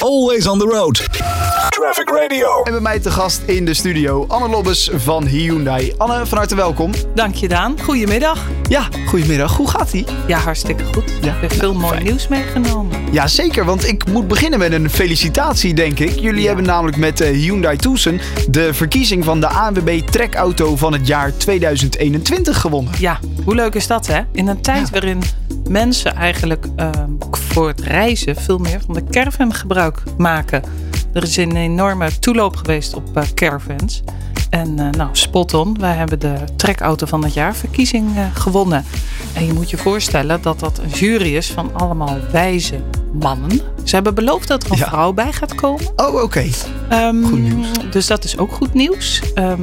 Always on the road. Traffic Radio. En bij mij te gast in de studio Anne Lobbes van Hyundai. Anne, van harte welkom. Dank je Daan. Goedemiddag. Ja, goedemiddag. Hoe gaat ie? Ja, hartstikke goed. Ja, Ik heb veel mooi fijn. nieuws meegenomen. Ja, zeker. Want ik moet beginnen met een felicitatie, denk ik. Jullie Ja. hebben namelijk met de Hyundai Tucson de verkiezing van de ANWB trekauto van het jaar 2021 gewonnen. Ja, hoe leuk is dat hè? In een tijd Ja. waarin mensen eigenlijk ehm, voor het reizen veel meer van de caravan gebruik maken. Er is een enorme toeloop geweest op eh, caravans. En eh, nou, spot on. Wij hebben de trekauto van het jaar verkiezing eh, gewonnen. En je moet je voorstellen dat dat een jury is van allemaal wijze mannen. Ze hebben beloofd dat er een Ja. vrouw bij gaat komen. Oh, oké. Ehm, Goed nieuws. Dus dat is ook goed nieuws. Ehm,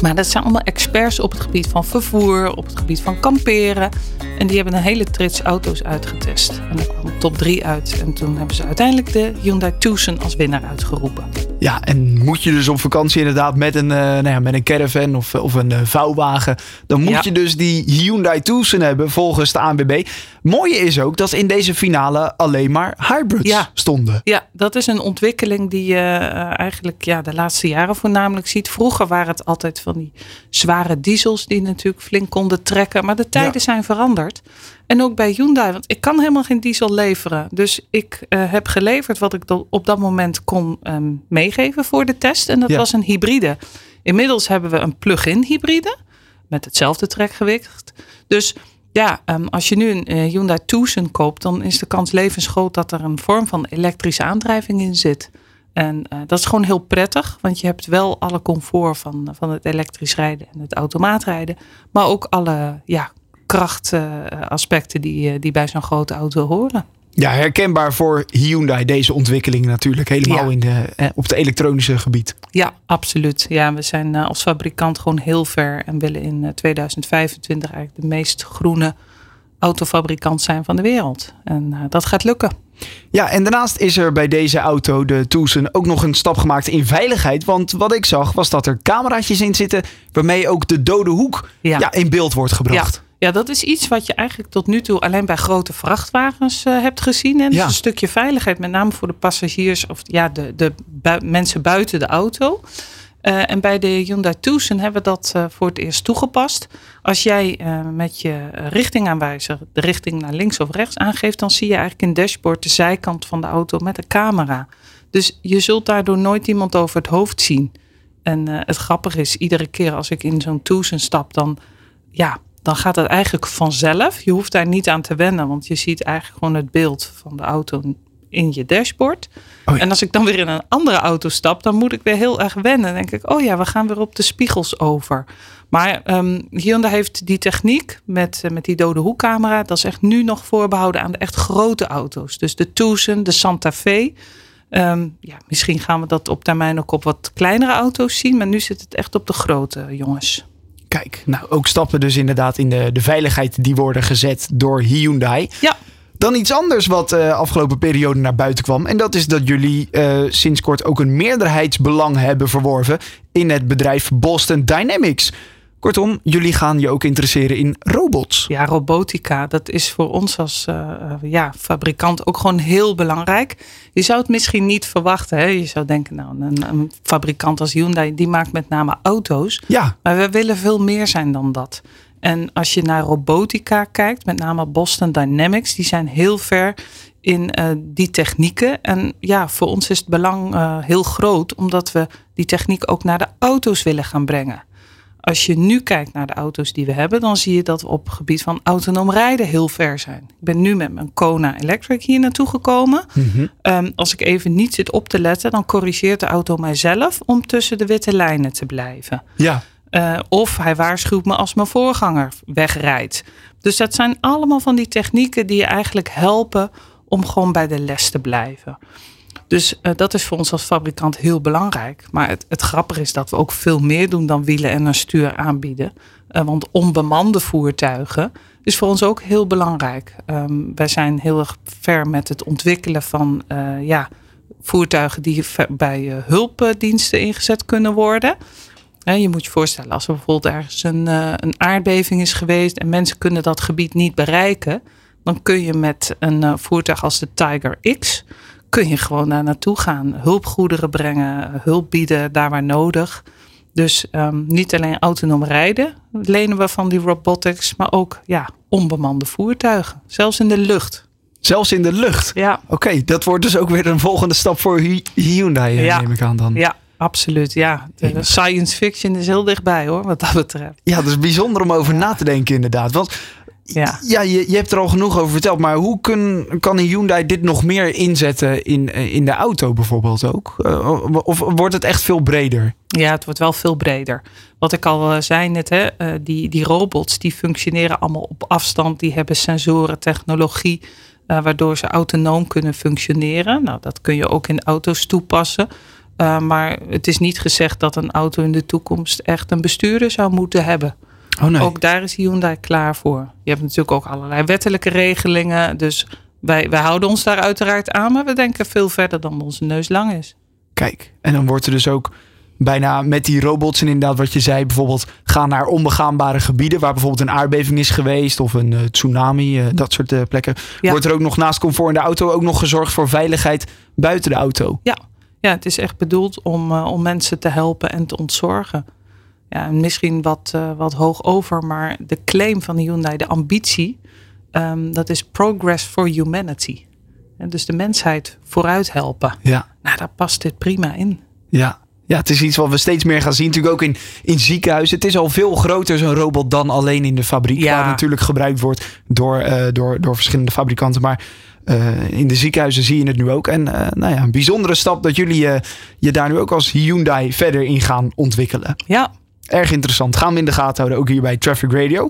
maar dat zijn allemaal experts op het gebied van vervoer, op het gebied van kamperen. En die hebben een hele trits auto's uitgetest. En er kwam top 3 uit. En toen hebben ze uiteindelijk de Hyundai Tucson als winnaar uitgeroepen. Ja, en moet je dus op vakantie inderdaad met een, eh, nou ja, met een caravan of, of een eh, vouwwagen. Dan moet Ja. je dus die Hyundai Tucson hebben volgens de ANWB. Mooie is ook dat in deze finale alleen maar hybrids Ja. stonden. Ja, dat is een ontwikkeling die je eh, eigenlijk ja, de laatste jaren voornamelijk ziet. Vroeger waren het altijd van die zware diesels die natuurlijk flink konden trekken. Maar de tijden zijn veranderd. En ook bij Hyundai, want ik kan helemaal geen diesel leveren. Dus ik eh, heb geleverd wat ik op dat moment kon ehm, meegeven voor de test. En dat Ja. was een hybride. Inmiddels hebben we een plug-in hybride met hetzelfde trekgewicht. Dus ja, ehm, als je nu een eh, Hyundai Tucson koopt, dan is de kans levensgroot dat er een vorm van elektrische aandrijving in zit. En eh, dat is gewoon heel prettig, want je hebt wel alle comfort van, van het elektrisch rijden en het automaatrijden. Maar ook alle ja, krachtaspecten die, eh, die bij zo'n grote auto horen. Ja, herkenbaar voor Hyundai deze ontwikkeling natuurlijk. Helemaal Ja. in de, eh, op het elektronische gebied. Ja, absoluut. Ja, we zijn eh, als fabrikant gewoon heel ver en willen in eh, 2025 eigenlijk de meest groene autofabrikant zijn van de wereld. En eh, dat gaat lukken. Ja, en daarnaast is er bij deze auto, de Tucson, ook nog een stap gemaakt in veiligheid. Want wat ik zag was dat er cameraatjes in zitten waarmee ook de dode hoek ja. Ja. in beeld wordt gebracht. Ja, dat is iets wat je eigenlijk tot nu toe alleen bij grote vrachtwagens eh, hebt gezien. En Ja. een stukje veiligheid, met name voor de passagiers of ja, de, de bui- mensen buiten de auto. Eh, en bij de Hyundai Tucson hebben we dat eh, voor het eerst toegepast. Als jij met je richtingaanwijzer de richting naar links of rechts aangeeft, dan zie je eigenlijk in het dashboard de zijkant van de auto met een camera. Dus je zult daardoor nooit iemand over het hoofd zien. En het grappige is, iedere keer als ik in zo'n Tucson stap, dan, ja, dan gaat het eigenlijk vanzelf. Je hoeft daar niet aan te wennen, want je ziet eigenlijk gewoon het beeld van de auto in je dashboard. Oh ja. En als ik dan weer in een andere auto stap, dan moet ik weer heel erg wennen. Dan denk ik, oh ja, we gaan weer op de spiegels over. Maar ehm Hyundai heeft die techniek met, eh, met die dode hoekcamera. Dat is echt nu nog voorbehouden aan de echt grote auto's. Dus de Tucson, de Santa Fe. Ehm, ja, misschien gaan we dat op termijn ook op wat kleinere auto's zien. Maar nu zit het echt op de grote jongens. Kijk, nou ook stappen dus inderdaad in de, de veiligheid die worden gezet door Hyundai. Ja, Dan iets anders wat eh afgelopen periode naar buiten kwam. En dat is dat jullie eh, sinds kort ook een meerderheidsbelang hebben verworven in het bedrijf Boston Dynamics. Kortom, jullie gaan je ook interesseren in robots. Ja, robotica, dat is voor ons als eh, eh, ja, fabrikant ook gewoon heel belangrijk. Je zou het misschien niet verwachten. Hè? Je zou denken, nou, een, een fabrikant als Hyundai, die maakt met name auto's. Ja, Maar we willen veel meer zijn dan dat. En als je naar robotica kijkt, met name Boston Dynamics, die zijn heel ver in eh, die technieken. En ja, voor ons is het belang heel groot, omdat we die techniek ook naar de auto's willen gaan brengen. Als je nu kijkt naar de auto's die we hebben, dan zie je dat we op het gebied van autonoom rijden heel ver zijn. Ik ben nu met mijn Kona Electric hier naartoe gekomen. Ehm, als ik even niet zit op te letten, dan corrigeert de auto mijzelf om tussen de witte lijnen te blijven. ja. Eh, of hij waarschuwt me als mijn voorganger wegrijdt. Dus dat zijn allemaal van die technieken die je eigenlijk helpen om gewoon bij de les te blijven. Dus eh, dat is voor ons als fabrikant heel belangrijk. Maar het, het grappige is dat we ook veel meer doen dan wielen en een stuur aanbieden. Eh, want onbemande voertuigen is voor ons ook heel belangrijk. Ehm, wij zijn heel erg ver met het ontwikkelen van eh, ja, voertuigen die bij hulpdiensten ingezet kunnen worden. Je moet je voorstellen, als er bijvoorbeeld ergens een, een aardbeving is geweest en mensen kunnen dat gebied niet bereiken, dan kun je met een voertuig als de Tiger X, kun je gewoon daar naartoe gaan. Hulpgoederen brengen, hulp bieden daar waar nodig. Dus um, niet alleen autonoom rijden lenen we van die robotics, maar ook ja, onbemande voertuigen. Zelfs in de lucht. Zelfs in de lucht? Ja. Oké, dat wordt dus ook weer een volgende stap voor Hyundai, ja. neem ik aan dan. Ja, absoluut. Ja, de science fiction is heel dichtbij hoor, wat dat betreft. Ja, dat is bijzonder om over na te denken inderdaad. Want ja, ja je, je hebt er al genoeg over verteld. Maar hoe kun, kan een Hyundai dit nog meer inzetten in, in de auto bijvoorbeeld ook? Uh, of wordt het echt veel breder? Ja, het wordt wel veel breder. Wat ik al eh, zei net, hè, uh, die, die robots die functioneren allemaal op afstand. Die hebben sensoren, technologie, uh, waardoor ze autonoom kunnen functioneren. Nou, dat kun je ook in auto's toepassen. maar het is niet gezegd dat een auto in de toekomst echt een bestuurder zou moeten hebben. Oh nee. Ook daar is Hyundai klaar voor. Je hebt natuurlijk ook allerlei wettelijke regelingen. Dus wij, wij houden ons daar uiteraard aan. Maar we denken veel verder dan onze neus lang is. Kijk, en dan wordt er dus ook bijna met die robots en inderdaad wat je zei, bijvoorbeeld gaan naar onbegaanbare gebieden waar bijvoorbeeld een aardbeving is geweest of een uh, tsunami, uh, dat soort uh, plekken. Ja. Wordt er ook nog naast comfort in de auto ook nog gezorgd voor veiligheid buiten de auto? Ja, ja het is echt bedoeld om, om mensen te helpen en te ontzorgen ja, misschien wat, uh, wat hoog over, maar de claim van de Hyundai, de ambitie, um, dat is progress for humanity. En dus de mensheid vooruit helpen. Ja. Nou, daar past dit prima in. Ja. Ja, het is iets wat we steeds meer gaan zien. Natuurlijk ook in, in ziekenhuizen. Het is al veel groter, zo'n robot, dan alleen in de fabriek. Ja. Waar natuurlijk gebruikt wordt door, uh, door, door verschillende fabrikanten. Maar uh, in de ziekenhuizen zie je het nu ook. En uh, nou ja, een bijzondere stap dat jullie je daar nu ook als Hyundai verder in gaan ontwikkelen. Ja, Erg interessant. Gaan we in de gaten houden, ook hier bij Traffic Radio.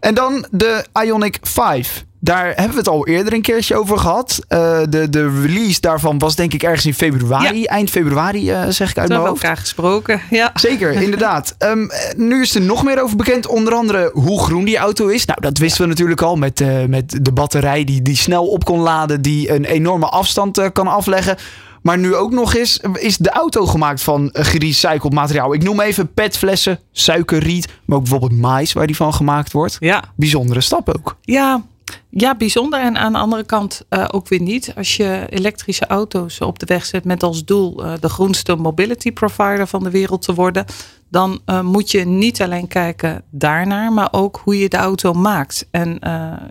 En dan de Ionic 5. Daar hebben we het al eerder een keertje over gehad. Uh, de, de release daarvan was denk ik ergens in februari. Ja. Eind februari uh, zeg ik uit mijn hoofd. We elkaar gesproken, ja. Zeker, inderdaad. um, nu is er nog meer over bekend. Onder andere hoe groen die auto is. Nou, dat wisten we natuurlijk al met, uh, met de batterij die, die snel op kon laden. Die een enorme afstand kan afleggen. Maar nu ook nog eens is de auto gemaakt van gerecycled materiaal. Ik noem even petflessen, suikerriet, maar ook bijvoorbeeld mais waar die van gemaakt wordt. Ja. Bijzondere stap ook. Ja, ja, bijzonder. En aan de andere kant uh, ook weer niet. Als je elektrische auto's op de weg zet met als doel uh, de groenste mobility provider van de wereld te worden, dan uh, moet je niet alleen kijken daarnaar, maar ook hoe je de auto maakt. En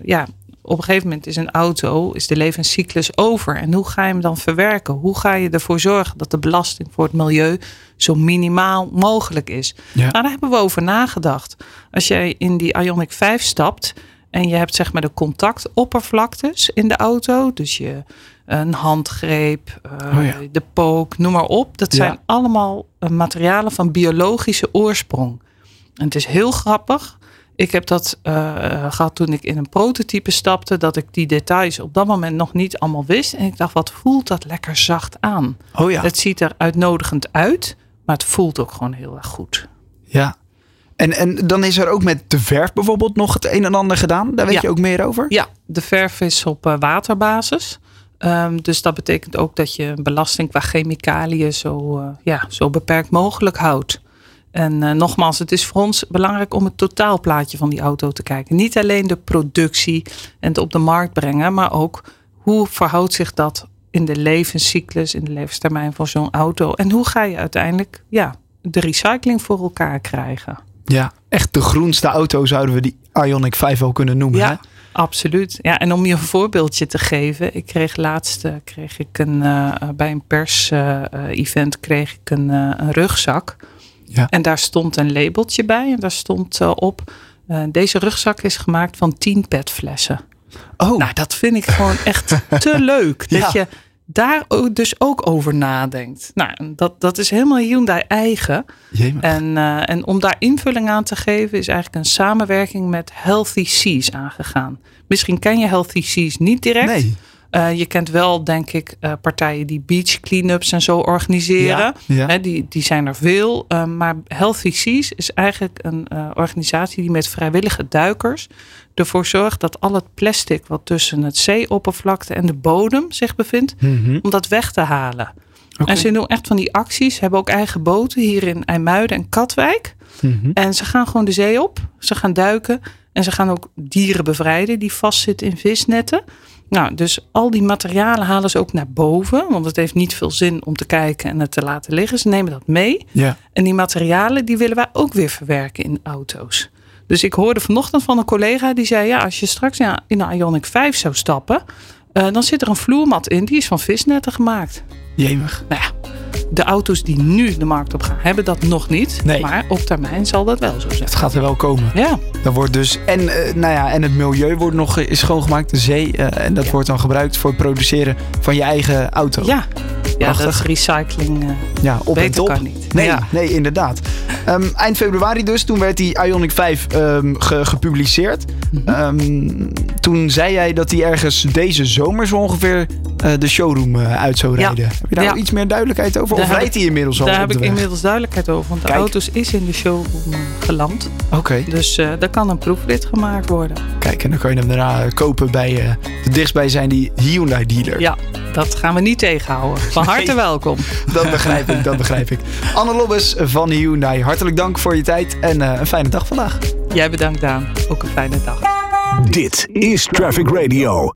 ja, op een gegeven moment is een auto, is de levenscyclus over. En hoe ga je hem dan verwerken? Hoe ga je ervoor zorgen dat de belasting voor het milieu zo minimaal mogelijk is? Ja. Nou, daar hebben we over nagedacht. Als jij in die Ionic 5 stapt en je hebt zeg maar de contactoppervlaktes in de auto, dus je een handgreep, uh, oh ja. de pook, noem maar op. Dat zijn Ja. allemaal uh, materialen van biologische oorsprong. En het is heel grappig. Ik heb dat uh, gehad toen ik in een prototype stapte, dat ik die details op dat moment nog niet allemaal wist. En ik dacht, wat voelt dat lekker zacht aan? Oh ja. Het ziet er uitnodigend uit, maar het voelt ook gewoon heel erg goed. Ja. En, en dan is er ook met de verf bijvoorbeeld nog het een en ander gedaan. Daar weet Ja. je ook meer over? Ja, de verf is op uh, waterbasis. Um, dus dat betekent ook dat je een belasting qua chemicaliën zo, uh, ja, zo beperkt mogelijk houdt. En uh, nogmaals, het is voor ons belangrijk om het totaalplaatje van die auto te kijken. Niet alleen de productie en het op de markt brengen, maar ook hoe verhoudt zich dat in de levenscyclus, in de levenstermijn van zo'n auto. En hoe ga je uiteindelijk ja, de recycling voor elkaar krijgen. Ja, echt de groenste auto zouden we die Ionic 5 wel kunnen noemen. Ja, Hè? absoluut. Ja, en om je een voorbeeldje te geven. Ik kreeg laatst uh, kreeg ik een, uh, bij een pers-event kreeg ik een, een rugzak. Ja. En daar stond een labeltje bij. En daar stond uh, op, uh, deze rugzak is gemaakt van 10 petflessen. Oh, Nou, dat vind ik gewoon echt te leuk. Dat Ja. je daar ook, dus ook over nadenkt. Nou, dat, dat is helemaal Hyundai eigen. jemig. En, uh, en om daar invulling aan te geven, is eigenlijk een samenwerking met Healthy Seas aangegaan. Misschien ken je Healthy Seas niet direct. Nee. Uh, je kent wel, denk ik, uh, partijen die beach cleanups en zo organiseren. Ja, die, die zijn er veel. Uh, maar Healthy Seas is eigenlijk een organisatie die met vrijwillige duikers ervoor zorgt dat al het plastic wat tussen het zeeoppervlakte en de bodem zich bevindt, Mhm. om dat weg te halen. En ze doen echt van die acties, hebben ook eigen boten hier in IJmuiden en Katwijk. Mhm. En ze gaan gewoon de zee op, ze gaan duiken en ze gaan ook dieren bevrijden die vastzitten in visnetten. Nou, dus al die materialen halen ze ook naar boven. Want het heeft niet veel zin om te kijken en het te laten liggen. Ze nemen dat mee. Ja. En die materialen die willen wij ook weer verwerken in auto's. Dus ik hoorde vanochtend van een collega die zei: ja, als je straks in een Ionic 5 zou stappen, uh, dan zit er een vloermat in, die is van visnetten gemaakt. Jemig. Nou ja, de auto's die nu de markt op gaan, hebben dat nog niet. Nee. Maar op termijn zal dat wel zo zijn. Het gaat er wel komen. Ja. Dat wordt dus, en, uh, nou ja, en het milieu wordt nog is schoongemaakt, de zee. Uh, en dat Ja. wordt dan gebruikt voor het produceren van je eigen auto. Ja, ja dat is recycling. eh, ja op en beter top. kan niet. Nee, Ja. nee, inderdaad. Ehm, eind februari dus, toen werd die Ionic 5 ehm, ge- gepubliceerd. Mhm. Ehm, toen zei jij dat hij ergens deze zomer zo ongeveer eh, de showroom eh, uit zou Ja. rijden. Heb je daar Ja. iets meer duidelijkheid over? Daar of rijdt hij inmiddels al Daar heb ik weg? inmiddels duidelijkheid over. Want de auto's is in de showroom eh, geland. Oké, Dus eh daar kan een proefrit gemaakt worden. kijk, en dan kan je hem daarna kopen bij eh, de dichtstbijzijnde Hyundai dealer. Ja, dat gaan we niet tegenhouden. Van harte Nee. welkom. Dat begrijp ik, dat begrijp ik. Anne Lobbes van Hyundai, hartelijk dank voor je tijd en eh, een fijne dag vandaag. Jij bedankt Daan. Ook een fijne dag. Dit is Traffic Radio.